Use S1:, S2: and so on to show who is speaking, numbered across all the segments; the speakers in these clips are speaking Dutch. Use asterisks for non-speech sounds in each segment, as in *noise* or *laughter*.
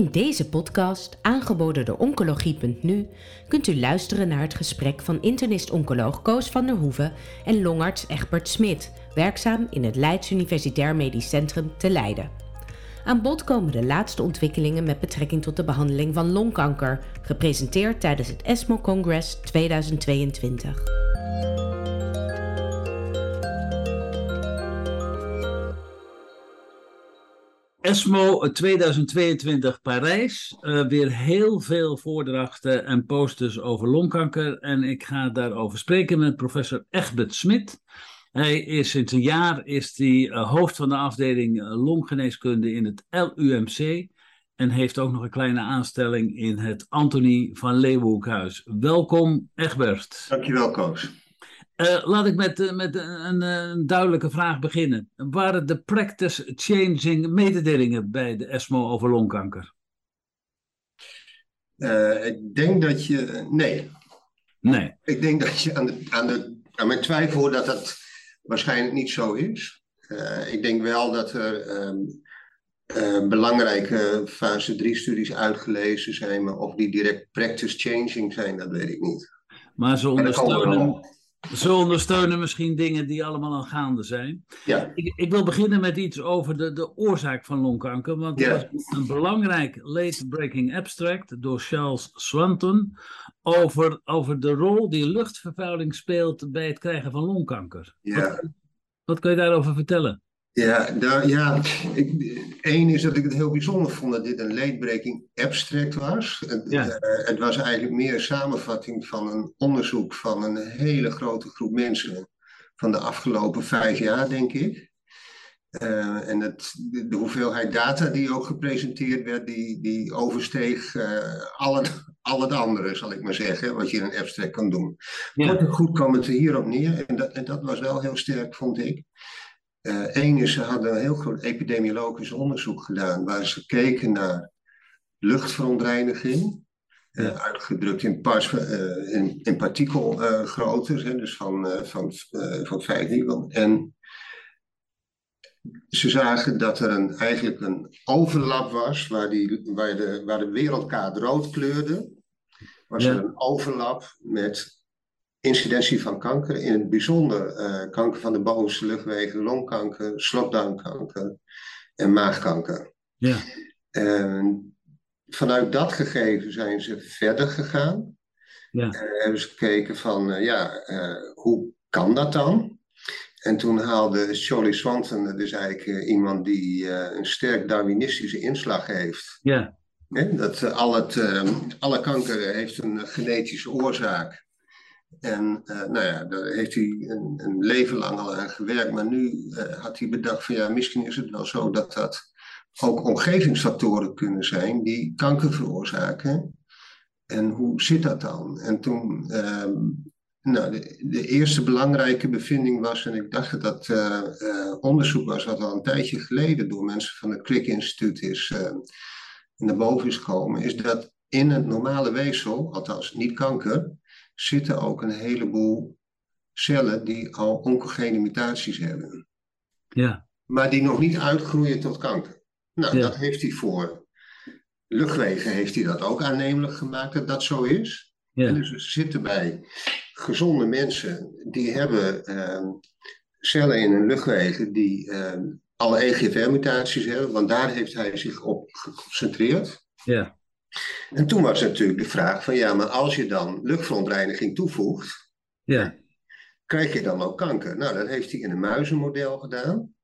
S1: In deze podcast, aangeboden door Oncologie.nu, kunt u luisteren naar het gesprek van internist-oncoloog Koos van der Hoeven en longarts Egbert Smit, werkzaam in het Leids Universitair Medisch Centrum te Leiden. Aan bod komen de laatste ontwikkelingen met betrekking tot de behandeling van longkanker, gepresenteerd tijdens het ESMO Congress 2022.
S2: ESMO 2022 Parijs. Uh, weer heel veel voordrachten en posters over longkanker. En ik ga daarover spreken met professor Egbert Smit. Hij is sinds een jaar is die, uh, hoofd van de afdeling longgeneeskunde in het LUMC. En heeft ook nog een kleine aanstelling in het Antonie van Leeuwenhoekhuis. Welkom, Egbert.
S3: Dankjewel, Koos.
S2: Uh, laat ik met, uh, met een, een, duidelijke vraag beginnen. Waren de practice-changing mededelingen bij de ESMO over longkanker?
S3: Uh, ik denk dat je. Nee.
S2: Nee.
S3: Ik denk dat je aan, de, aan, de, aan mijn twijfel dat dat waarschijnlijk niet zo is. ik denk wel dat er um, belangrijke fase 3 studies uitgelezen zijn, maar of die direct practice-changing zijn, dat weet ik niet.
S2: Maar ze ondersteunen. Ze ondersteunen misschien dingen die allemaal aan gaande zijn.
S3: Ja.
S2: Ik, ik wil beginnen met iets over de, de oorzaak van longkanker. Want er was een belangrijk late-breaking abstract door Charles Swanton over, over de rol die luchtvervuiling speelt bij het krijgen van longkanker.
S3: Ja.
S2: Wat, wat kun je daarover vertellen?
S3: Ja, daar, ja ik, één is dat ik het heel bijzonder vond dat dit een late-breaking abstract was. Het,
S2: Ja.
S3: eh, het was eigenlijk meer een samenvatting van een onderzoek van een hele grote groep mensen van de afgelopen vijf jaar, denk ik. Eh, en het, de, de hoeveelheid data die ook gepresenteerd werd, die, die oversteeg eh, al, het, al het andere, zal ik maar zeggen, wat je in een abstract kan doen.
S2: Ja.
S3: Kort en goed kwam het er hierop neer, en dat, en dat was wel heel sterk, vond ik. Eén is, ze hadden een heel groot epidemiologisch onderzoek gedaan, waar ze keken naar luchtverontreiniging,
S2: Ja.
S3: eh, uitgedrukt in, pas, eh, in, in partikelgroottes, hè, dus van, eh, van, eh, van 5 micron. En ze zagen dat er een, eigenlijk een overlap was, waar, die, waar, de, waar de wereldkaart rood kleurde, was
S2: Ja.
S3: er een overlap met incidentie van kanker, in het bijzonder eh, kanker van de bovenste luchtwegen, longkanker, slokdarmkanker en maagkanker.
S2: Ja.
S3: En vanuit dat gegeven zijn ze verder gegaan.
S2: Ja.
S3: En hebben ze gekeken van, eh, ja, eh, hoe kan dat dan? En toen haalde Charlie Swanton, dat is eigenlijk eh, iemand die eh, een sterk Darwinistische inslag heeft.
S2: Ja.
S3: Dat eh, al het, eh, alle kanker heeft een eh, genetische oorzaak. En eh, nou ja, daar heeft hij een, een leven lang al aan gewerkt. Maar nu eh, had hij bedacht van ja, misschien is het wel zo dat dat ook omgevingsfactoren kunnen zijn die kanker veroorzaken. En hoe zit dat dan? En toen, ehm, nou, de, eerste belangrijke bevinding was, en ik dacht dat dat eh, onderzoek was wat al een tijdje geleden door mensen van het Crick Instituut is naar boven is gekomen, is dat in het normale weefsel, althans niet kanker, zitten ook een heleboel cellen die al oncogene mutaties hebben,
S2: Ja.
S3: maar die nog niet uitgroeien tot kanker. Nou,
S2: Ja.
S3: dat heeft hij voor luchtwegen heeft hij dat ook aannemelijk gemaakt dat dat zo is. En dus we zitten bij gezonde mensen die hebben ehm, cellen in hun luchtwegen die ehm, alle EGFR-mutaties hebben, want daar heeft hij zich op geconcentreerd.
S2: Ja.
S3: En toen was natuurlijk de vraag van ja, maar als je dan luchtverontreiniging toevoegt,
S2: Ja.
S3: krijg je dan ook kanker? Nou, dat heeft hij in een muizenmodel gedaan.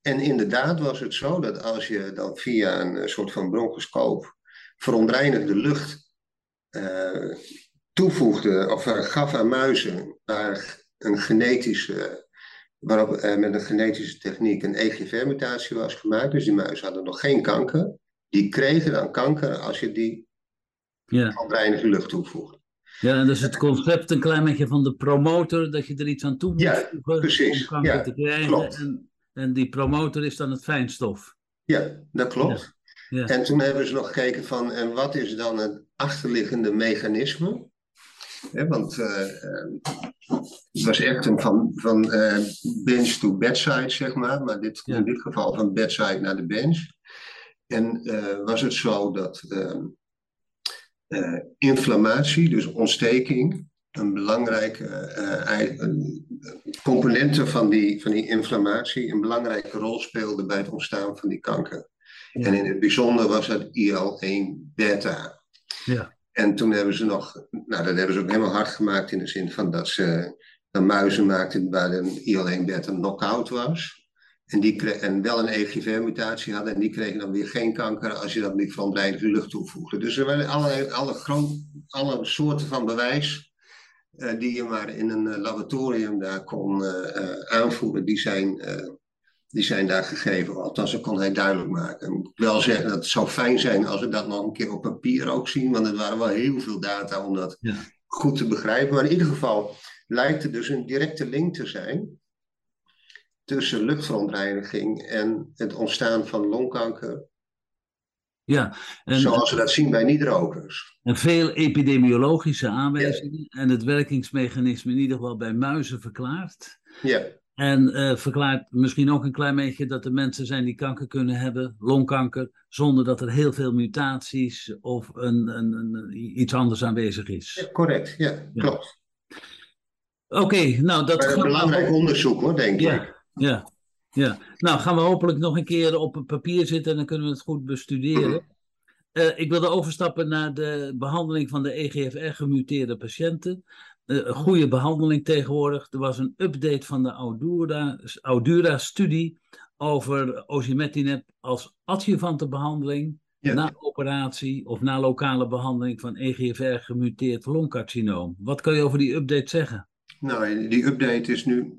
S3: En inderdaad was het zo dat als je dan via een eh, soort van bronchoscoop verontreinigde lucht eh, toevoegde of eh, gaf aan muizen waar een genetische, waarop met een genetische techniek een EGFR-mutatie was gemaakt, dus die muizen hadden nog geen kanker, die kregen dan kanker als je die
S2: Ja.
S3: verontreinigde lucht toevoegt.
S2: Ja, en dus het concept een klein beetje van de promotor, dat je er iets aan toe moet
S3: Ja, precies.
S2: om kanker
S3: Ja,
S2: te krijgen.
S3: klopt.
S2: En, en die promotor is dan het fijnstof.
S3: Ja, dat klopt.
S2: Ja.
S3: En toen hebben ze nog gekeken van, en wat is dan het achterliggende mechanisme? Hè, want eh, eh, het was echt een van, van eh, bench to bedside, zeg maar. Maar dit,
S2: Ja.
S3: in dit geval van bedside naar de bench. En was het zo dat ehm, inflammatie, dus ontsteking, een belangrijke componenten van die, van die inflammatie een belangrijke rol speelde bij het ontstaan van die kanker. En in het bijzonder was het IL-1 beta.
S2: Ja.
S3: En toen hebben ze nog, nou dat hebben ze ook helemaal hard gemaakt in de zin van dat ze een muizen maakten waar een IL-1 beta knock-out was. En, die en wel een EGFR-mutatie hadden. En die kregen dan weer geen kanker als je dat met verontreinigde lucht toevoegde. Dus er waren alle, alle, alle soorten van bewijs uh, die je maar in een uh, laboratorium daar kon uh, aanvoeren, die zijn, die zijn daar gegeven. Althans, dat kon hij duidelijk maken. Ik moet wel zeggen dat het zou fijn zijn als we dat nog een keer op papier ook zien, want er waren wel heel veel data om dat ja. goed te begrijpen. Maar in ieder geval lijkt er dus een directe link te zijn tussen luchtverontreiniging en het ontstaan van longkanker.
S2: Ja,
S3: en, zoals we dat zien bij niet-rokers.
S2: En veel epidemiologische aanwijzingen en het werkingsmechanisme in ieder geval bij muizen verklaard.
S3: Ja.
S2: En uh, verklaart misschien ook een klein beetje dat er mensen zijn die kanker kunnen hebben, longkanker, zonder dat er heel veel mutaties of een, een, een iets anders aanwezig is.
S3: Ja, correct, ja, klopt.
S2: Oké, nou dat...
S3: is een belangrijk onderzoek hoor, denk
S2: ja,
S3: ik.
S2: Ja, ja. Nou gaan we hopelijk nog een keer op een papier zitten en dan kunnen we het goed bestuderen. Uh, *clears throat* ik wilde overstappen naar de behandeling van de EGFR-gemuteerde patiënten. Uh, een goede behandeling tegenwoordig. Er was een update van de Audura-studie over osimertinib als adjuvante behandeling ja. na operatie of na lokale behandeling van EGFR-gemuteerd longcarcinoom. Wat kan je over die update zeggen?
S3: Nou, die update is nu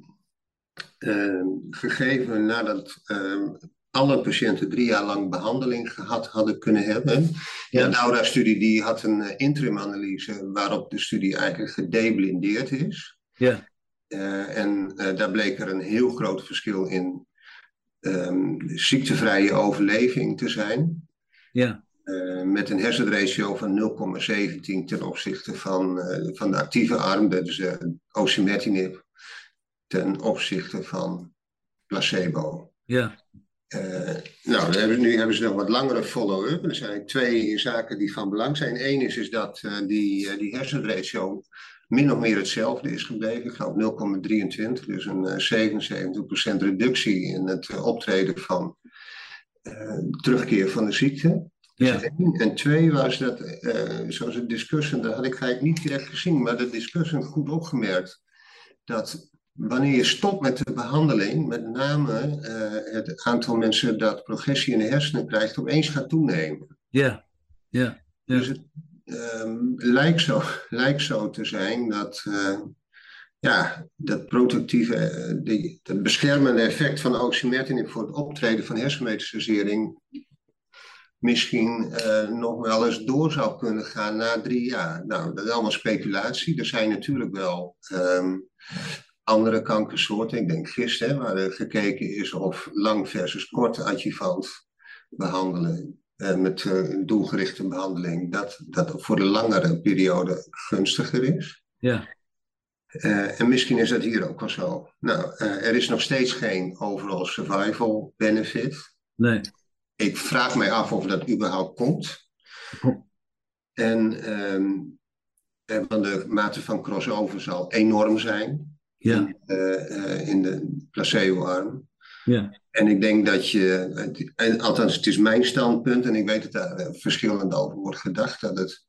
S3: gegeven nadat uh, alle patiënten drie jaar lang behandeling gehad hadden kunnen hebben. Ja. De Daura-studie die had een uh, interim-analyse waarop de studie eigenlijk gedeblindeerd is.
S2: Ja.
S3: Uh, en daar bleek er een heel groot verschil in um, ziektevrije overleving te zijn.
S2: Ja.
S3: met een hersenratio van 0,17 ten opzichte van, van de actieve arm, dat is osimertinib ten opzichte van placebo.
S2: Ja.
S3: Uh, nou, hebben, nu hebben ze nog wat langere follow-up. Er zijn twee zaken die van belang zijn. Eén is, is dat uh, die, uh, die hersenratio min of meer hetzelfde is gebleven. Ik geloof 0,23, dus een 77% reductie in het optreden van terugkeer van de ziekte.
S2: Ja.
S3: En twee was dat, zoals het discussie, dat had ik eigenlijk niet direct gezien, maar de discussie goed opgemerkt, dat wanneer je stopt met de behandeling, met name uh, het aantal mensen dat progressie in de hersenen krijgt, opeens gaat toenemen.
S2: Ja, ja.
S3: Dus het um, lijkt, zo, *laughs* lijkt zo te zijn dat uh, ja, dat protectieve, uh, die, dat beschermende effect van oxymertinib voor het optreden van hersenmetastasering misschien nog wel eens door zou kunnen gaan na drie jaar. Nou, dat is allemaal speculatie. Er zijn natuurlijk wel um, andere kankersoorten. Ik denk gisteren, waar er gekeken is of lang versus kort adjuvant behandelen. Eh, met uh, doelgerichte behandeling, dat dat voor de langere periode gunstiger is.
S2: Ja.
S3: Uh, en misschien is dat hier ook wel zo. Nou, er is nog steeds geen overall survival benefit.
S2: Nee.
S3: Ik vraag mij af of dat überhaupt komt. Oh. En um, de mate van crossover zal enorm zijn
S2: ja.
S3: uh, in de placebo-arm.
S2: Ja.
S3: En ik denk dat je, althans het is mijn standpunt en ik weet dat daar eh, verschillend over wordt gedacht, dat het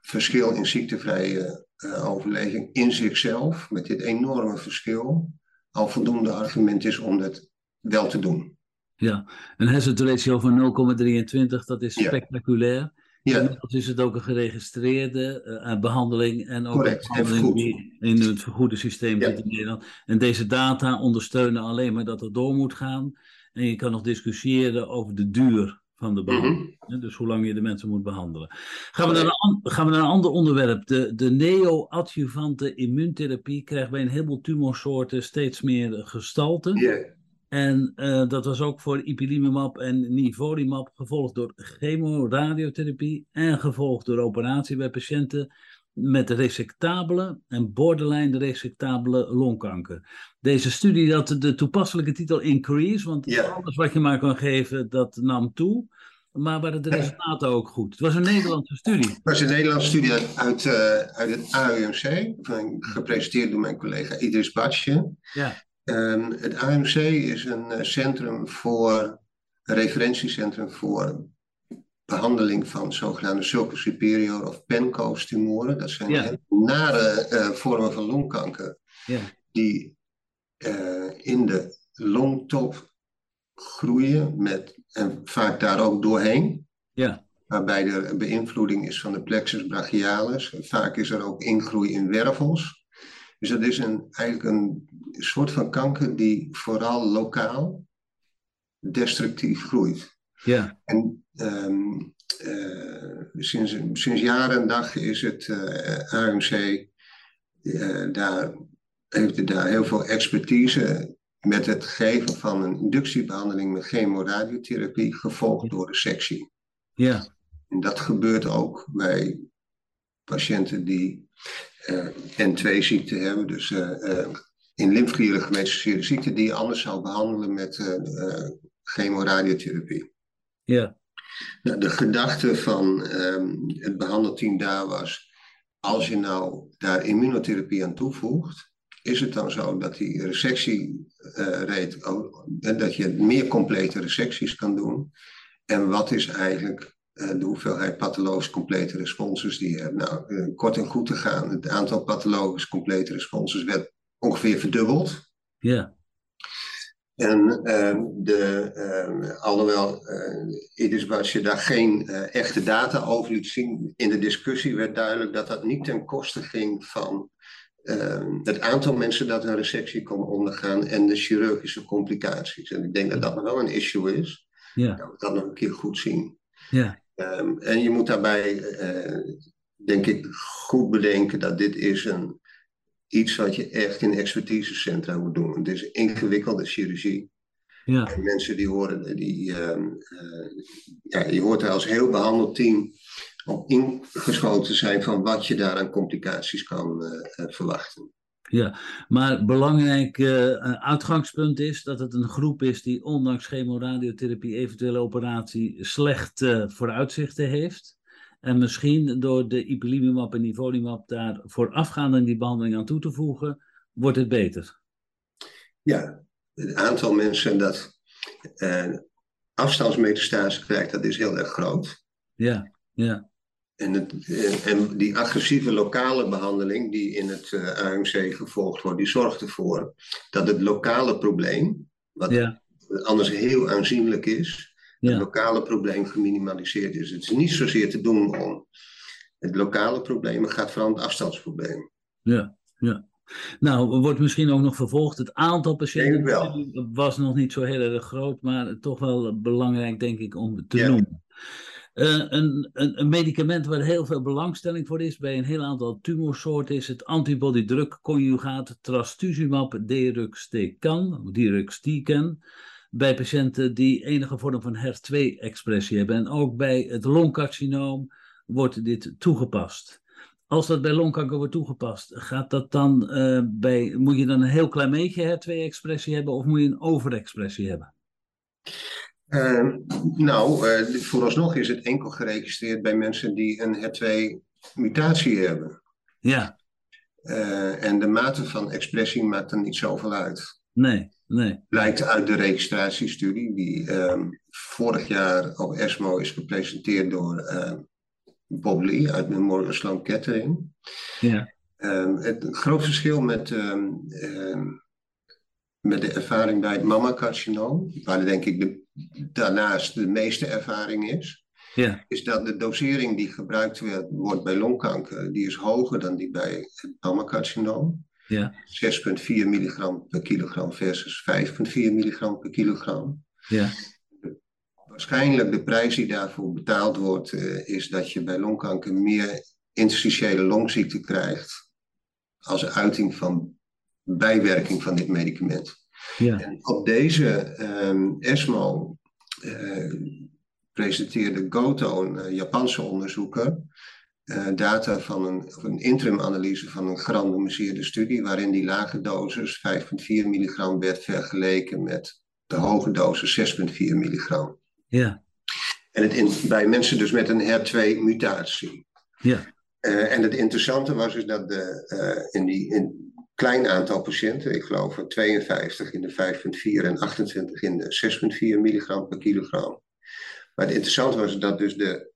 S3: verschil in ziektevrije uh, overleving in zichzelf, met dit enorme verschil, al voldoende argument is om dat wel te doen.
S2: Ja, een hazard ratio van 0,23, dat is spectaculair.
S3: Ja.
S2: Inmiddels is het ook een geregistreerde uh, behandeling en ook
S3: Correct,
S2: een behandeling die in het vergoede systeem zit in Nederland. En deze data ondersteunen alleen maar dat het door moet gaan. En je kan nog discussiëren over de duur van de behandeling. Mm -hmm. Dus hoe lang je de mensen moet behandelen. Gaan we naar een, gaan we naar een ander onderwerp. De, de neo-adjuvante immuuntherapie krijgt bij een heleboel tumorsoorten steeds meer gestalte.
S3: Yeah.
S2: En uh, dat was ook voor ipilimumab en nivolumab, gevolgd door chemoradiotherapie en gevolgd door operatie bij patiënten met resectabele en borderline resectabele longkanker. Deze studie had de toepasselijke titel Increase, want alles wat je maar kan geven, dat nam toe. maar waren de resultaten ook goed? Het was een Nederlandse studie. Het
S3: was een Nederlandse studie uit, uit, uh, uit het AUMC, gepresenteerd door mijn collega Idris Batsje. Ja. Um, het AUMC is een uh, centrum voor, een referentiecentrum voor behandeling van zogenaamde sulcus superior of PENCOS-tumoren. Dat zijn nare uh, vormen van longkanker ja. die uh, in de longtop groeien met, en vaak daar ook doorheen. Ja. Waarbij er beïnvloeding is van de plexus brachialis. Vaak is er ook ingroei in wervels. Dus dat is een, eigenlijk een soort van kanker die vooral lokaal destructief groeit. Ja. En um, uh, sinds, sinds jaren en dag is het uh, eh, AMC, uh, eh, daar heeft daar heel veel expertise met het geven van een inductiebehandeling met chemoradiotherapie, gevolgd door de sectie. Ja. En dat gebeurt ook bij patiënten die uh, N2-ziekte hebben, dus uh, in lymfeklieren gemetastaseerde ziekte, die je anders zou behandelen met chemoradiotherapie. Ja. Nou, de gedachte van um, het behandelteam daar was, als je nou daar immunotherapie aan toevoegt, is het dan zo dat die resectierate, uh, dat je meer complete resecties kan doen? En wat is eigenlijk de hoeveelheid pathologisch complete responses die je hebt? Nou, uh, kort en goed te gaan, het aantal pathologisch complete responses werd ongeveer verdubbeld. Ja. En uh, de, uh, alhoewel uh, je daar geen echte data over liet zien, in de discussie werd duidelijk dat dat niet ten koste ging van Ehm, het aantal mensen dat een resectie kon ondergaan en de chirurgische complicaties. En ik denk dat dat nog wel een issue is. Ja. Dat we dat nog een keer goed zien. Ja. Um, en je moet daarbij, uh, denk ik, goed bedenken dat dit is een, iets wat je echt in expertisecentra moet doen. Het is ingewikkelde chirurgie. Ja. En mensen die horen, die, uh, ja, je hoort er als heel behandeld team op ingeschoten zijn van wat je daar aan complicaties kan uh, verwachten.
S2: Ja, maar belangrijk uh, uitgangspunt is dat het een groep is die ondanks chemoradiotherapie, eventuele operatie, slecht uh, vooruitzichten heeft. En misschien door de ipilimumab en nivolumab daar voorafgaand aan die behandeling aan toe te voegen, wordt het beter.
S3: Ja, het aantal mensen dat uh, afstandsmetastase krijgt, dat is heel erg groot. Ja, ja. En, het, en, die agressieve lokale behandeling die in het eh, AMC gevolgd wordt, die zorgt ervoor dat het lokale probleem, wat anders heel aanzienlijk is, het lokale probleem geminimaliseerd is. Het is niet zozeer te doen om het lokale probleem, het gaat vooral om het afstandsprobleem.
S2: Ja, ja. Nou, wordt misschien ook nog vervolgd. Het aantal patiënten was nog niet zo heel erg groot, maar toch wel belangrijk, denk ik, om te noemen. Uh, een, een, een, medicament waar heel veel belangstelling voor is bij een heel aantal tumorsoorten is het antibody-drug conjugaat trastuzumab deruxtecan, deruxtecan, bij patiënten die enige vorm van HER2-expressie hebben. En ook bij het longcarcinoom wordt dit toegepast. Als dat bij longkanker wordt toegepast, gaat dat dan, uh, bij, moet je dan een heel klein beetje HER2-expressie hebben of moet je een overexpressie hebben?
S3: Uh, nou, uh, vooralsnog is het enkel geregistreerd bij mensen die een HER2-mutatie hebben. Ja. Uh, en de mate van expressie maakt er niet zoveel uit.
S2: Nee, nee.
S3: Blijkt uit de registratiestudie die um, vorig jaar op ESMO is gepresenteerd door uh, Bob Lee uit Memorial Sloan Kettering. Ja. Um, het groot verschil met met de ervaring bij het mammacarcinoom, waar denk ik de, daarnaast de meeste ervaring is, ja. is dat de dosering die gebruikt wordt bij longkanker, die is hoger dan die bij het mammacarcinoom. Ja. 6,4 milligram per kilogram versus 5,4 milligram per kilogram. Ja. Waarschijnlijk de prijs die daarvoor betaald wordt, uh, is dat je bij longkanker meer interstitiële longziekte krijgt als uiting van bijwerking van dit medicament. Ja. En op deze um, ESMO uh, presenteerde Goto, een uh, Japanse onderzoeker, uh, data van een, een interim-analyse van een gerandomiseerde studie, waarin die lage dosis 5,4 milligram werd vergeleken met de hoge dosis 6,4 milligram. Ja. En het in, bij mensen dus met een HER2-mutatie.
S2: Ja.
S3: Uh, en het interessante was dus dat de, uh, in die in klein aantal patiënten, ik geloof 52 in de 5,4 en 28 in de 6,4 milligram per kilogram. Maar het interessante was dat dus de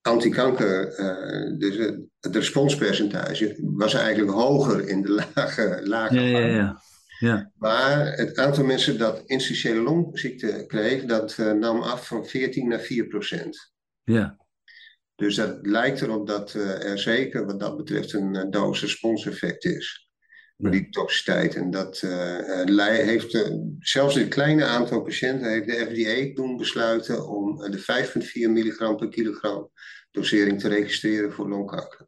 S3: antikanker, uh, dus het responspercentage was eigenlijk hoger in de *laughs* lage, lage
S2: ja, ja, ja. Ja.
S3: Maar het aantal mensen dat interstitiële longziekte kreeg, dat uh, nam af van 14 naar 4 procent.
S2: Ja.
S3: Dus dat lijkt erop dat uh, er zeker wat dat betreft een uh, dose-respons-effect is. Die toxiciteit. En dat heeft, zelfs in het kleine aantal patiënten heeft de FDA toen besluiten om de 5,4 milligram per kilogram dosering te registreren voor longkanker.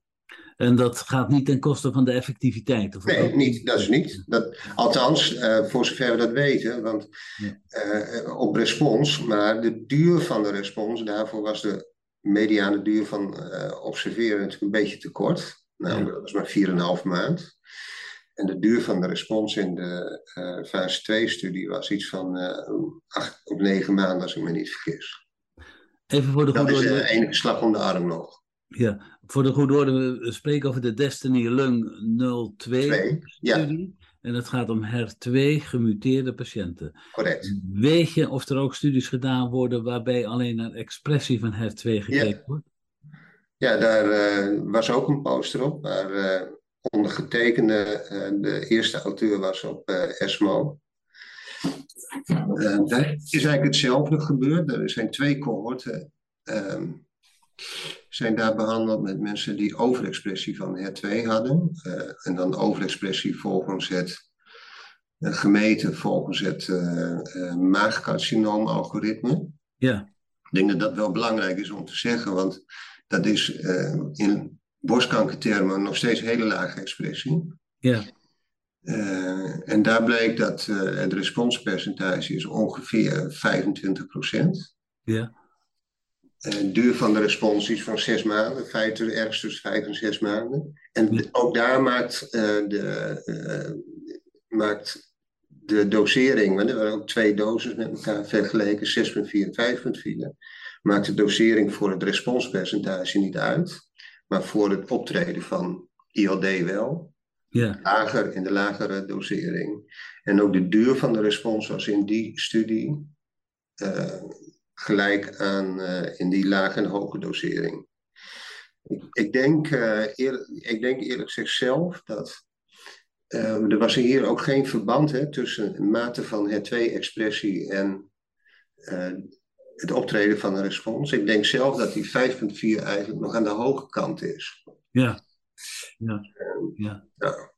S2: En dat gaat niet ten koste van de effectiviteit? Of
S3: nee, niet, dat is niet. Dat, althans, uh, voor zover we dat weten, want uh, op respons, maar de duur van de respons, daarvoor was de mediane duur van uh, observeren natuurlijk een beetje te kort. Nou, dat was maar 4,5 maand. En de duur van de respons in de fase 2-studie was iets van 8 of 9 maanden, als ik me niet vergis.
S2: Even voor de
S3: dat is de enige slag om de arm nog.
S2: Ja, voor de goede orde, we spreken over de Destiny Lung 02
S3: Twee, ja.
S2: studie. En het gaat om HER2 gemuteerde patiënten.
S3: Correct.
S2: Weet je of er ook studies gedaan worden waarbij alleen naar expressie van HER2 gekeken
S3: Ja.
S2: wordt?
S3: Ja, daar eh, was ook een poster op, waar eh, ondergetekende eh, de eerste auteur was op eh, ESMO. Eh, daar is eigenlijk hetzelfde gebeurd. Er zijn twee cohorten ehm, zijn daar behandeld met mensen die overexpressie van HER2 hadden. En dan overexpressie volgens het gemeten volgens het maagcarcinoom-algoritme.
S2: Ja.
S3: Ik denk dat dat wel belangrijk is om te zeggen, want dat is in borstkankertermen nog steeds hele lage expressie.
S2: Ja.
S3: en daar bleek dat het responspercentage is ongeveer 25%.
S2: Ja.
S3: Uh, duur van de respons is van zes maanden, feitelijk ergens tussen vijf en zes maanden. En ja. ook daar maakt, uh, de, uh, maakt de dosering, want er waren ook twee doses met elkaar vergeleken, 6,4 en 5,4, maakt de dosering voor het responspercentage niet uit, maar voor het optreden van ILD wel.
S2: Ja.
S3: Lager in de lagere dosering. En ook de duur van de respons was in die studie gelijk aan uh, in die lage en hoge dosering. Ik, ik, denk, uh, eer, ik denk eerlijk gezegd zelf dat uh, er was hier ook geen verband hè, tussen mate van HER2-expressie en het optreden van een respons. Ik denk zelf dat die 5.4 eigenlijk nog aan de hoge kant is.
S2: Ja. Ja. ja.
S3: ja.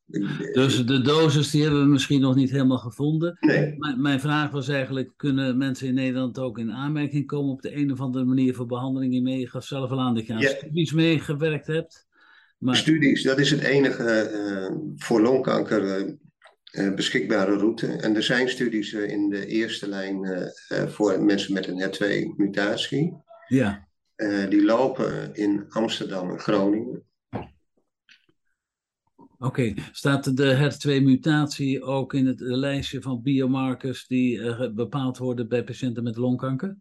S2: Dus de dosis die hebben we misschien nog niet helemaal gevonden.
S3: Nee.
S2: M mijn vraag was eigenlijk, kunnen mensen in Nederland ook in aanmerking komen op de een of andere manier voor behandelingen mee? Je gaf zelf al aan dat je aan
S3: Ja.
S2: studies meegewerkt hebt. Maar
S3: Studies, dat is het enige eh, voor longkanker eh, beschikbare route. En er zijn studies eh, in de eerste lijn eh, eh, voor mensen met een HER2-mutatie.
S2: ja,
S3: Eh, die lopen in Amsterdam en Groningen.
S2: oké. Staat de HER2-mutatie ook in het lijstje van biomarkers die eh, bepaald worden bij patiënten met longkanker?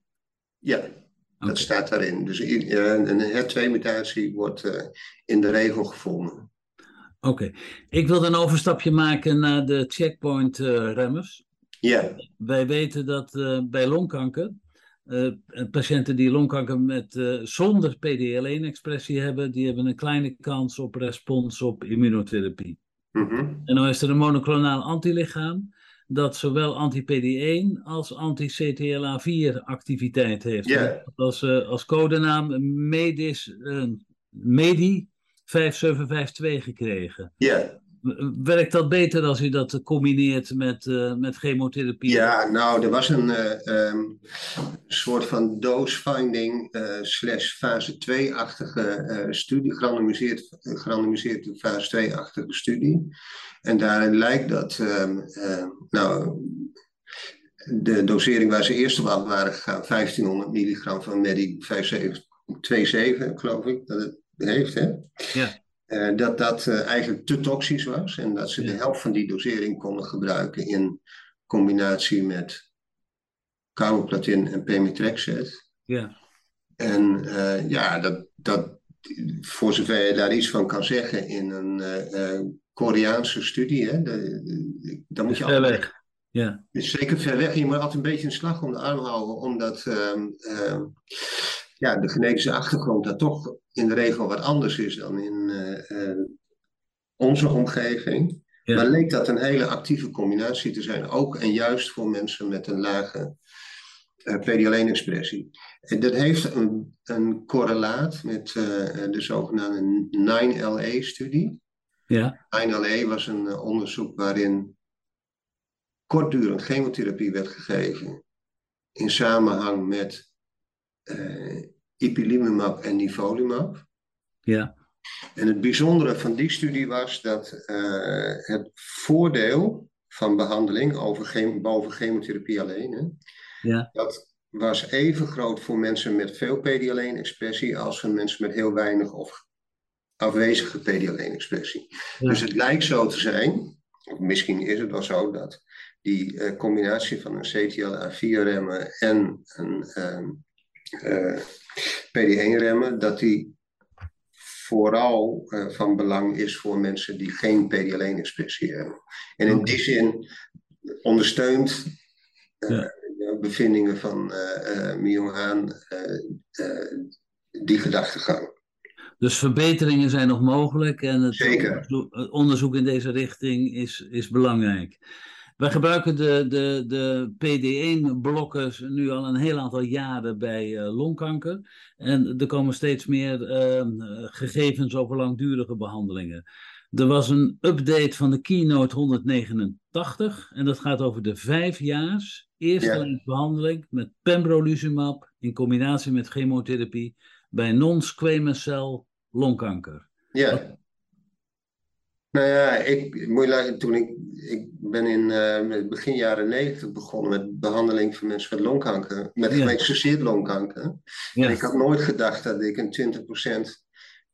S3: Ja, dat staat daarin. Dus eh, een HER2-mutatie wordt eh, in de regel gevonden.
S2: Oké. Ik wil een overstapje maken naar de checkpoint-remmers.
S3: Ja,
S2: Wij weten dat eh, bij longkanker, eh, patiënten die longkanker met, eh, zonder PD-L1-expressie hebben, die hebben een kleine kans op respons op immunotherapie.
S3: mhm.
S2: En dan is er een monoclonaal antilichaam dat zowel anti-PD1 als anti-CTLA4 activiteit heeft.
S3: Ja.
S2: Als, eh, als codenaam MEDIS, eh, MEDI 5752 gekregen.
S3: ja.
S2: Werkt dat beter als u dat combineert met, eh, met chemotherapie?
S3: Ja, nou, er was een eh, ehm, soort van dose-finding eh, slash fase 2-achtige eh, studie, gerandomiseerd, gerandomiseerde fase 2-achtige studie. En daarin lijkt dat, ehm, eh, nou, de dosering waar ze eerst op waren gegaan, 1500 milligram van Medi 527, geloof ik, dat het heeft, hè?
S2: Ja.
S3: Eh, dat dat eh, eigenlijk te toxisch was en dat ze de helft van die dosering konden gebruiken in combinatie met carboplatin en pemetrexed.
S2: Ja.
S3: En ja, dat, dat, voor zover je daar iets van kan zeggen in een Koreaanse studie, hè, dan moet je
S2: altijd. Weg. Ja.
S3: Zeker ver weg. Je moet altijd een beetje een slag om de arm houden, omdat ehm, ehm, ja, de genetische achtergrond daar toch in de regel wat anders is dan in onze omgeving. Maar leek dat een hele actieve combinatie te zijn, ook en juist voor mensen met een lage uh, PD-L1-expressie. En dat heeft een, een correlaat met uh, de zogenaamde 9LA-studie.
S2: Ja.
S3: 9LA was een uh, onderzoek waarin kortdurend chemotherapie werd gegeven in samenhang met ipilimumab en nivolumab.
S2: Ja.
S3: En het bijzondere van die studie was dat uh, het voordeel van behandeling over boven chemotherapie alleen, hè,
S2: ja.
S3: dat was even groot voor mensen met veel PD-L1-expressie als voor mensen met heel weinig of afwezige PD-L1-expressie. Dus het lijkt zo te zijn, of misschien is het wel zo, dat die uh, combinatie van een CTLA4-remmen en een uh, PD-1-remmen, dat die vooral uh, van belang is voor mensen die geen PD-L1-expressie hebben. En in die zin ondersteunt ja. de bevindingen van Mion Haan die gedachtegang.
S2: Dus verbeteringen zijn nog mogelijk en het
S3: Zeker.
S2: onderzoek in deze richting is, is belangrijk. Wij gebruiken de, de, de PD1-blokkers nu al een heel aantal jaren bij uh, longkanker. En er komen steeds meer uh, gegevens over langdurige behandelingen. Er was een update van de Keynote 189 en dat gaat over de vijfjaars eerste ja. behandeling met pembrolizumab in combinatie met chemotherapie bij non-squamous cell longkanker.
S3: Ja. Nou ja, ik, moet je toen ik, ik ben in uh, begin jaren negentig begonnen met behandeling van mensen met longkanker, met ja. gemetastaseerd longkanker. Ja. En ik had nooit gedacht dat ik een 20%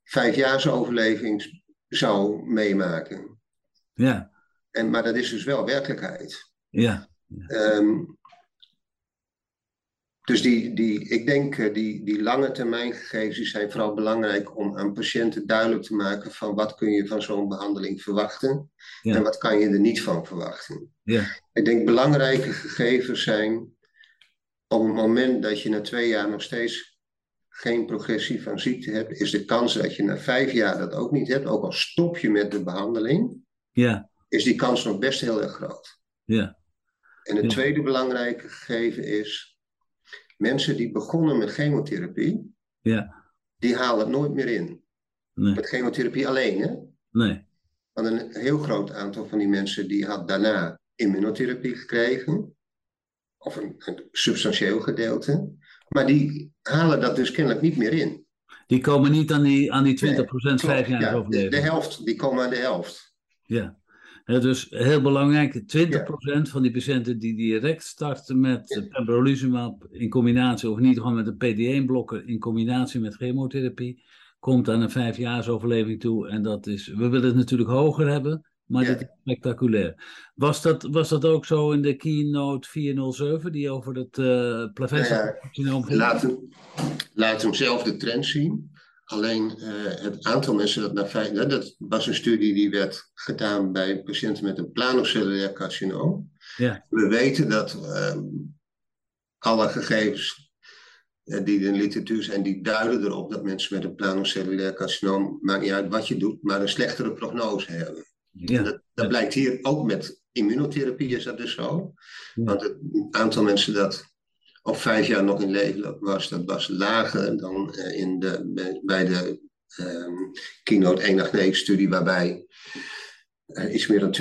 S3: vijfjaars overleving zou meemaken.
S2: Ja.
S3: En, maar dat is dus wel werkelijkheid.
S2: Ja.
S3: ja. Um, dus die, die, ik denk uh, die, die lange termijn gegevens die zijn vooral belangrijk om aan patiënten duidelijk te maken van wat kun je van zo'n behandeling verwachten ja. en wat kan je er niet van verwachten.
S2: Ja.
S3: Ik denk belangrijke gegevens zijn op het moment dat je na twee jaar nog steeds geen progressie van ziekte hebt, is de kans dat je na vijf jaar dat ook niet hebt, ook al stop je met de behandeling,
S2: ja.
S3: is die kans nog best heel erg groot.
S2: Ja.
S3: En het tweede belangrijke gegeven is mensen die begonnen met chemotherapie,
S2: ja.
S3: die halen het nooit meer in.
S2: Nee.
S3: Met chemotherapie alleen, hè?
S2: Nee.
S3: Want een heel groot aantal van die mensen die had daarna immunotherapie gekregen. Of een, een substantieel gedeelte. Maar die halen dat dus kennelijk niet meer in.
S2: Die komen niet aan die, aan die 20% nee, vijf jaar
S3: ja,
S2: overleven.
S3: De, de helft, die komen aan de helft.
S2: Ja. Dus heel belangrijk, 20% ja. van die patiënten die direct starten met ja. pembrolizumab in combinatie, of in ieder geval met een PD1-blokker in combinatie met chemotherapie, komt aan een vijfjaars overleving toe. En dat is, we willen het natuurlijk hoger hebben, maar ja. dit is spectaculair. Was dat, was dat ook zo in de keynote 407, die over het uh?
S3: Laat, hem, laat hem zelf de trend zien. Alleen uh, het aantal mensen dat na vijf... Dat was een studie die werd gedaan bij patiënten met een planocellulair carcinoom.
S2: Ja.
S3: We weten dat uh, alle gegevens uh, die in de literatuur zijn, die duiden erop dat mensen met een planocellulair carcinoom, maakt niet uit wat je doet, maar een slechtere prognose hebben.
S2: Ja.
S3: Dat, dat, blijkt hier ook met immunotherapie is dat dus zo. Ja. Want het aantal mensen dat of vijf jaar nog in leven was, dat was lager dan uh, in de, bij de um, Keynote 189-studie, waarbij uh, iets meer dan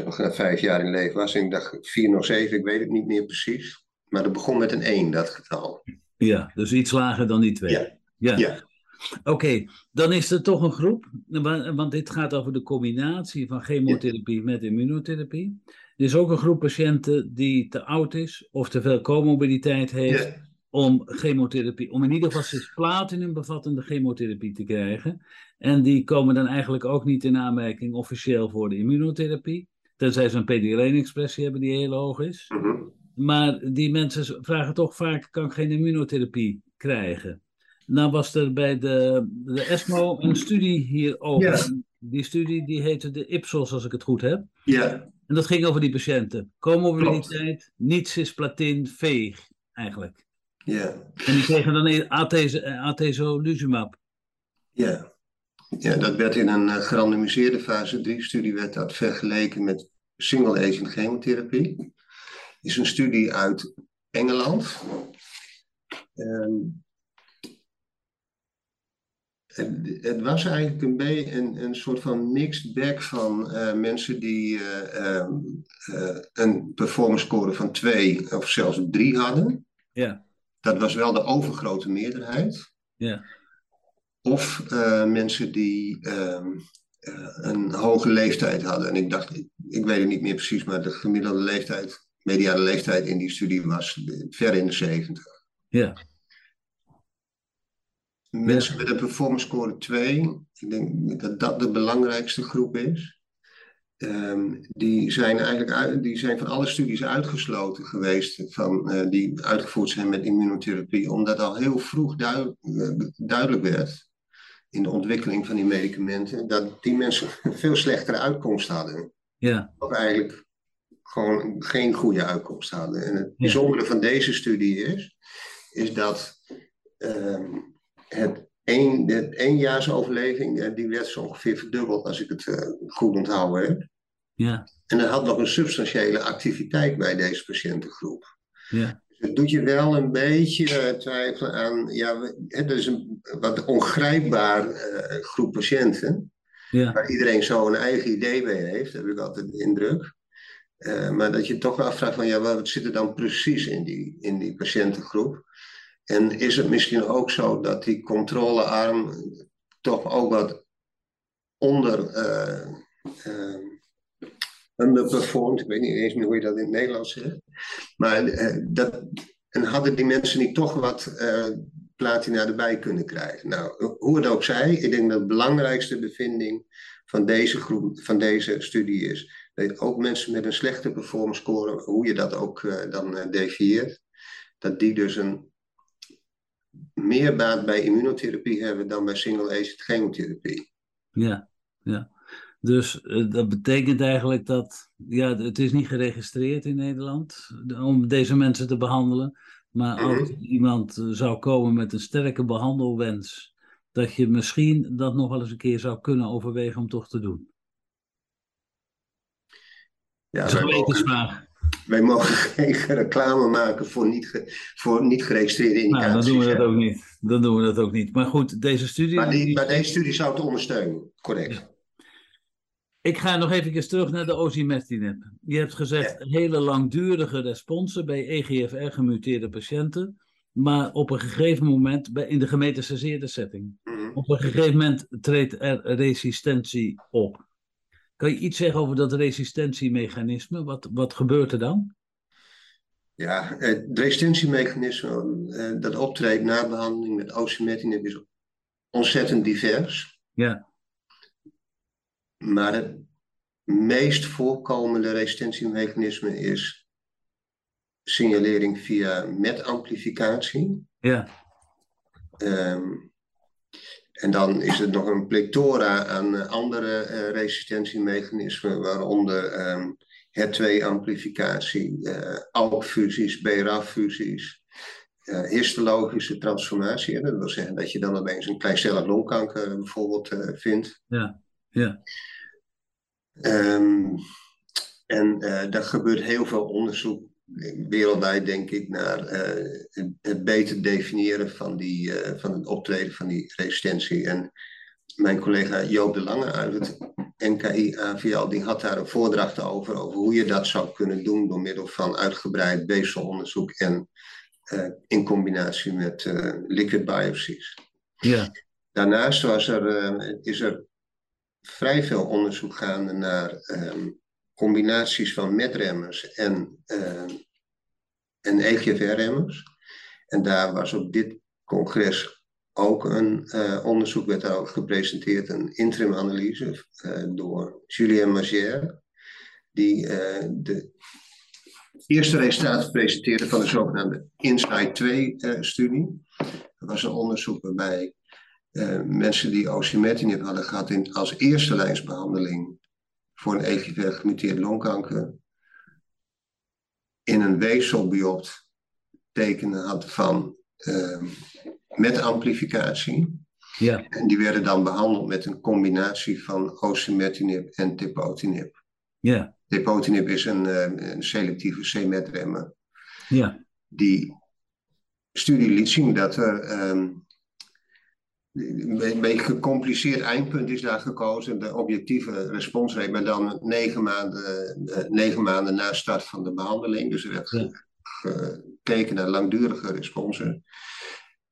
S3: 20% nog na vijf jaar in leven was. En ik dacht 407, ik weet het niet meer precies. Maar dat begon met een 1, dat getal.
S2: Ja, dus iets lager dan die twee.
S3: Ja.
S2: ja.
S3: ja.
S2: Oké, okay, dan is er toch een groep, want dit gaat over de combinatie van chemotherapie ja. met immunotherapie. Er is ook een groep patiënten die te oud is of te veel comorbiditeit heeft
S3: Ja.
S2: om chemotherapie, om in ieder geval cisplatinum bevattende chemotherapie te krijgen. En die komen dan eigenlijk ook niet in aanmerking officieel voor de immunotherapie, tenzij ze een PD-1-expressie hebben die heel hoog is.
S3: Mhm.
S2: Maar die mensen vragen toch vaak, kan ik geen immunotherapie krijgen? nou was er bij de, de ESMO een studie hierover. Die studie die heette de Ipsos, als ik het goed heb.
S3: Ja.
S2: En dat ging over die patiënten. Comorbiditeit, niet cisplatin, veeg, eigenlijk.
S3: Ja.
S2: En die kregen dan atezolizumab.
S3: Ja. Ja, dat werd in een uh, gerandomiseerde fase 3-studie werd dat vergeleken met single-agent chemotherapie. is een studie uit Engeland. Um, het, was eigenlijk een beetje een, een soort van mixed bag van uh, mensen die uh, um, een performance score van 2 of zelfs 3 hadden.
S2: Ja.
S3: Dat was wel de overgrote meerderheid.
S2: Ja.
S3: Of mensen die uh, een hoge leeftijd hadden. En ik dacht, ik, ik, weet het niet meer precies, maar de gemiddelde leeftijd, mediane leeftijd in die studie was ver in de 70.
S2: Ja.
S3: Mensen met een performance score 2, ik denk dat dat de belangrijkste groep is. Um, die zijn eigenlijk uit, die zijn van alle studies uitgesloten geweest van, uh, die uitgevoerd zijn met immunotherapie, omdat al heel vroeg duid, uh, duidelijk werd in de ontwikkeling van die medicamenten dat die mensen een *laughs* veel slechtere uitkomst hadden.
S2: Ja.
S3: Of eigenlijk gewoon geen goede uitkomst hadden. En het bijzondere van deze studie is, is dat um, het Eén, de eenjaarsoverleving, die werd zo ongeveer verdubbeld als ik het uh, goed onthouden heb.
S2: Ja.
S3: En er had nog een substantiële activiteit bij deze patiëntengroep.
S2: Ja.
S3: Dus het doet je wel een beetje uh, twijfelen aan, ja, het is een wat ongrijpbaar uh, groep patiënten.
S2: Ja.
S3: Waar iedereen zo een eigen idee bij heeft, heb ik altijd de indruk. maar dat je toch afvraagt van, ja, wat zit er dan precies in die, in die patiëntengroep? En is het misschien ook zo dat die controlearm toch ook wat onder uh, underperformed, ik weet niet eens meer hoe je dat in het Nederlands zegt, maar uh, dat, en hadden die mensen niet toch wat platina erbij kunnen krijgen? Nou, hoe het ook zij, ik denk dat de belangrijkste bevinding van deze groep, van deze studie is, dat ook mensen met een slechte performance score, hoe je dat ook dan defieert, dat die dus een meer baat bij immunotherapie hebben dan bij single-agent chemotherapie.
S2: Ja, ja. Dus uh, dat betekent eigenlijk dat, ja, het is niet geregistreerd in Nederland om deze mensen te behandelen. Maar als mm -hmm. iemand zou komen met een sterke behandelwens, dat je misschien dat nog wel eens een keer zou kunnen overwegen om toch te doen.
S3: Ja,
S2: dat is een wetensvraag.
S3: Wij mogen *laughs* geen reclame maken voor niet, ge, voor niet geregistreerde indicaties.
S2: Nou, dan doen we dat ook niet. Dan doen we dat ook niet. Maar goed, deze studie...
S3: Maar, die, maar deze studie zou het ondersteunen, correct. Ja.
S2: Ik ga nog even terug naar de osimertinib. Je hebt gezegd ja. hele langdurige responsen bij EGFR gemuteerde patiënten. Maar op een gegeven moment, bij, in de gemetastaseerde setting,
S3: Mhm.
S2: mm -hmm. op een gegeven moment treedt er resistentie op. Kan je iets zeggen over dat resistentiemechanisme? Wat, wat gebeurt er dan?
S3: Ja, het resistentiemechanisme dat optreedt na behandeling met osimertinib is ontzettend divers.
S2: Ja.
S3: Maar het meest voorkomende resistentiemechanisme is signalering via metamplificatie.
S2: Ja.
S3: Um, en dan is er nog een plethora aan andere uh, resistentiemechanismen, waaronder um, HER2-amplificatie, uh, ALK-fusies, BRAF-fusies, uh, histologische transformatie. Dat wil zeggen dat je dan opeens een kleincellig longkanker bijvoorbeeld vindt.
S2: Ja, ja.
S3: Um, en daar gebeurt heel veel onderzoek wereldwijd denk ik naar uh, het, beter definiëren van, die, uh, van het optreden van die resistentie. En mijn collega Joop de Lange uit het NKI AVL, die had daar een voordracht over, over hoe je dat zou kunnen doen door middel van uitgebreid weefselonderzoek en uh, in combinatie met liquid biopsies.
S2: Ja.
S3: Daarnaast was er, is er vrij veel onderzoek gaande naar um, combinaties van metremmers en, uh, en EGFR-remmers. En daar was op dit congres ook een uh, onderzoek, werd gepresenteerd, een interim-analyse uh, door Julien Magère, die de eerste resultaten presenteerde van de zogenaamde INSIGHT 2-studie. Er was een onderzoek waarbij mensen die osimertinib hadden gehad in, als eerste lijnsbehandeling voor een EGFR gemuteerd longkanker, in een weefselbiopt tekenen had van uh, met amplificatie.
S2: Ja.
S3: En die werden dan behandeld met een combinatie van osimertinib en tepotinib.
S2: Ja.
S3: Tepotinib is een, uh, een selectieve c-metremmer.
S2: Ja.
S3: Die studie liet zien dat er um, een beetje gecompliceerd eindpunt is daar gekozen. De objectieve responsrate, maar dan negen maanden, uh, negen maanden na start van de behandeling. Dus er werd ja. gekeken naar langdurige responsen.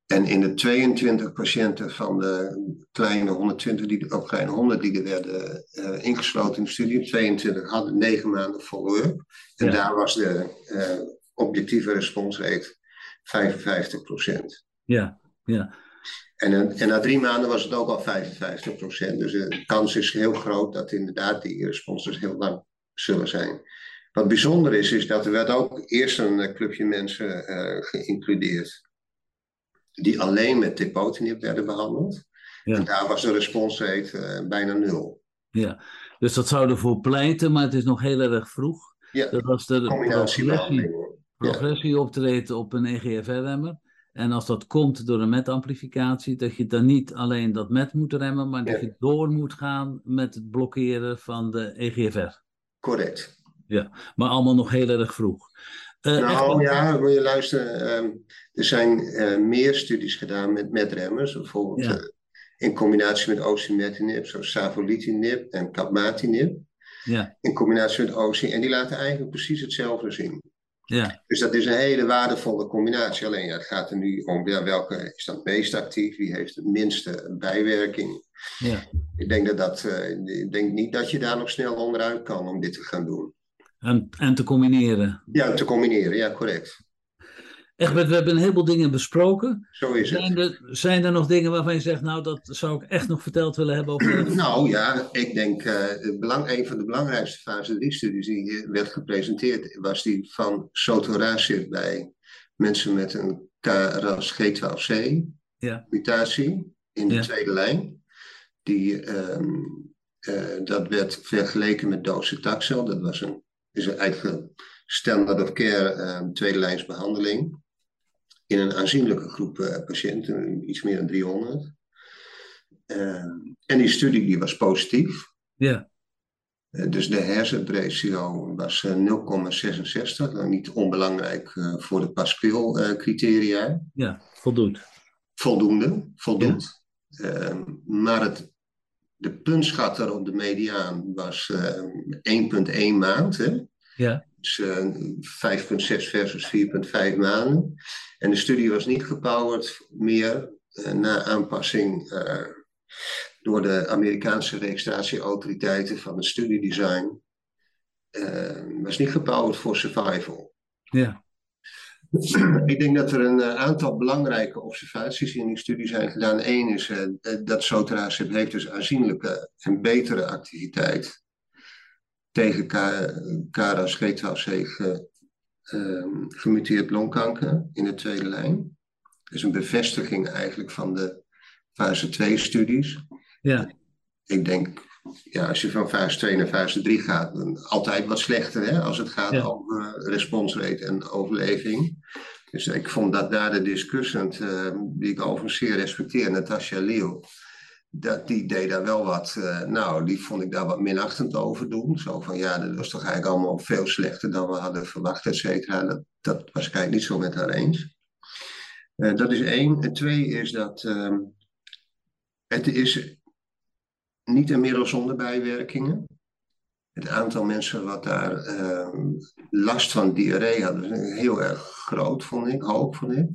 S3: En in de 22 patiënten van de kleine 120 die, of kleine 100 die er werden uh, ingesloten in de studie, 22 hadden 9 maanden follow-up. En ja. daar was de uh, objectieve responsrate 55%
S2: Ja, ja.
S3: En, en na drie maanden was het ook al 55% Dus de kans is heel groot dat inderdaad die responses heel lang zullen zijn. Wat bijzonder is, is dat er werd ook eerst een clubje mensen uh, geïncludeerd die alleen met tepotinib werden behandeld. Ja. En daar was de responsrate uh, bijna nul.
S2: Ja, dus dat zou ervoor pleiten, maar het is nog heel erg vroeg.
S3: Ja,
S2: dat was de
S3: progressie,
S2: progressie ja. optreden op een EGFR-remmer. En als dat komt door een metamplificatie, dat je dan niet alleen dat met moet remmen, maar dat je door moet gaan met het blokkeren van de EGFR.
S3: Correct.
S2: Ja, maar allemaal nog heel erg vroeg.
S3: Uh, nou echt... ja, wil je luisteren. Uh, er zijn uh, meer studies gedaan met metremmers, bijvoorbeeld ja. in combinatie met osimertinib, zoals savolitinib en capmatinib.
S2: Ja.
S3: In combinatie met osi. En die laten eigenlijk precies hetzelfde zien.
S2: Ja.
S3: Dus dat is een hele waardevolle combinatie. Alleen ja, het gaat er nu om ja, welke is dan het meest actief, wie heeft de minste bijwerking.
S2: Ja.
S3: Ik denk, dat dat, ik denk niet dat je daar nog snel onderuit kan om dit te gaan doen.
S2: En, en te combineren.
S3: Ja, te combineren, ja, correct.
S2: Egbert, we hebben een heleboel dingen besproken.
S3: Zo is het.
S2: Zijn er, zijn er nog dingen waarvan je zegt, nou, dat zou ik echt nog verteld willen hebben over... *clears throat*
S3: Nou ja, ik denk, uh, belang, een van de belangrijkste fase 3-studies die werd gepresenteerd, was die van sotorasib bij mensen met een KRAS G12C
S2: ja.
S3: mutatie in de
S2: Ja.
S3: tweede lijn. Die, ehm, eh, dat werd vergeleken met docetaxel. Dat was een, is een eigenlijk standard of care ehm, tweede lijns behandeling. In een aanzienlijke groep eh, patiënten, iets meer dan 300. Ehm, en die studie die was positief.
S2: Ja,
S3: Eh, dus de hersenratio was eh, 0,66. Nou, niet onbelangrijk eh, voor de Pascal-criteria.
S2: ja,
S3: voldoende, voldoet. Ehm, maar het, de puntschatter op de mediaan was ehm 1,1 maand. Hè?
S2: Ja,
S3: Dus eh, 5,6 versus 4,5 maanden. En de studie was niet gepowerd meer eh, na aanpassing eh, door de Amerikaanse registratieautoriteiten van het studiedesign. Was niet gepowerd voor survival.
S2: ja, *clears throat*
S3: Ik denk dat er een aantal belangrijke observaties in die studie zijn gedaan. Eén is dat sotorasib heeft dus aanzienlijke en betere activiteit tegen KRAS G12C ge, ehm, gemuteerd longkanker in de tweede lijn. Dus een bevestiging eigenlijk van de fase 2 studies.
S2: ja,
S3: Ik denk, ja, als je van fase 2 naar fase 3 gaat, dan altijd wat slechter hè, als het gaat
S2: Ja.
S3: over responsrate en overleving. Dus ik vond dat daar de discussant, eh, die ik overigens zeer respecteer, Natasja Leeuw, dat die deed daar wel wat, eh, nou, die vond ik daar wat minachtend over doen. Zo van, ja, dat was toch eigenlijk allemaal veel slechter dan we hadden verwacht, et cetera. Dat, was ik eigenlijk niet zo met haar eens. Eh, dat is één. En twee is dat ehm, het is niet een middel zonder bijwerkingen. Het aantal mensen wat daar ehm, last van diarree hadden, was heel erg groot, vond ik, hoog, vond ik.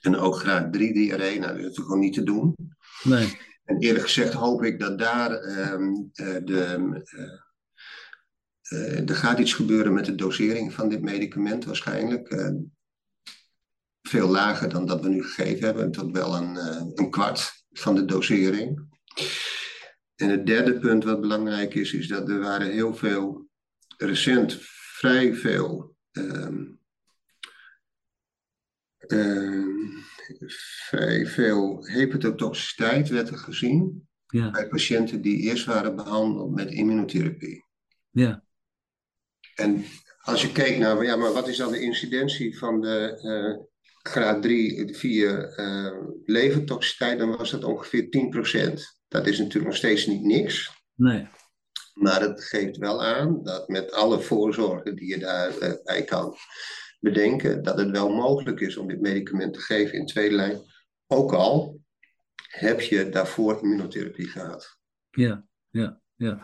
S3: En ook graag drie diarree, nou, dat is gewoon niet te doen. En eerlijk gezegd hoop ik dat daar eh, de. eh, eh, er gaat iets gebeuren met de dosering van dit medicament waarschijnlijk. veel lager dan dat we nu gegeven hebben, tot wel een, een kwart van de dosering. En het derde punt wat belangrijk is, is dat er waren heel veel, recent vrij veel ehm, ehm, veel hepatotoxiciteit werd er gezien
S2: Ja,
S3: bij patiënten die eerst waren behandeld met immunotherapie.
S2: ja,
S3: En als je kijkt naar, ja, maar wat is dan de incidentie van de eh, graad 3, 4 eh levertoxiciteit, dan was dat ongeveer 10%. Dat is natuurlijk nog steeds niet niks.
S2: nee,
S3: Maar het geeft wel aan dat met alle voorzorgen die je daarbij kan bedenken, dat het wel mogelijk is om dit medicament te geven in tweede lijn. Ook al heb je daarvoor immunotherapie gehad.
S2: ja, ja, ja.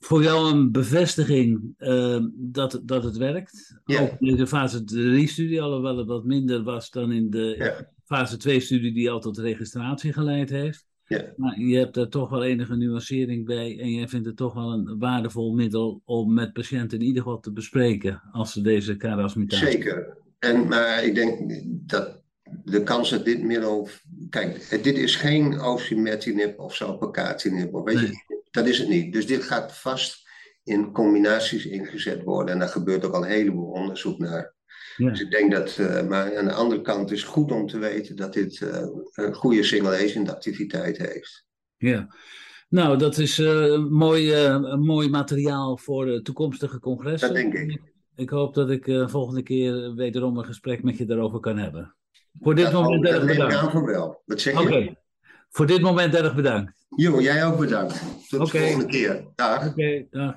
S2: Voor jou een bevestiging eh, dat, dat het werkt.
S3: Ja.
S2: Ook in de fase 3-studie, alhoewel het wat minder was dan in de
S3: Ja.
S2: fase 2-studie die al tot registratie geleid heeft.
S3: Ja.
S2: Maar je hebt daar toch wel enige nuancering bij en jij vindt het toch wel een waardevol middel om met patiënten in ieder geval te bespreken als ze deze KRAS-mutatie
S3: Zeker. En, maar ik denk dat de kans dat dit middel. Kijk, dit is geen osimertinib of salpacatinib. Of weet
S2: Nee.
S3: je, dat is het niet. Dus dit gaat vast in combinaties ingezet worden. En daar gebeurt ook al een heleboel onderzoek naar.
S2: Ja.
S3: Dus ik denk dat. eh, maar aan de andere kant is het goed om te weten dat dit eh, een goede single-agent activiteit heeft.
S2: Ja, nou, dat is eh, mooi, mooi materiaal voor de toekomstige congressen.
S3: Dat denk ik.
S2: Ik hoop dat ik volgende keer wederom een gesprek met je daarover kan hebben. Voor dit
S3: Dat,
S2: moment
S3: dat
S2: erg bedankt.
S3: aan van wel. Wat zeg
S2: Oké,
S3: je?
S2: voor dit moment erg bedankt.
S3: Jo, jij ook bedankt. Tot de volgende keer. Dag.
S2: Oké, dag.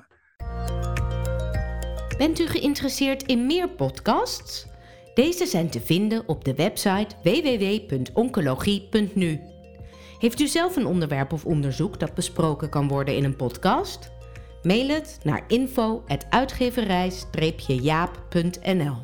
S1: Bent u geïnteresseerd in meer podcasts? Deze zijn te vinden op de website www.oncologie.nu. Heeft u zelf een onderwerp of onderzoek dat besproken kan worden in een podcast? Mail het naar info.uitgeverij-jaap.nl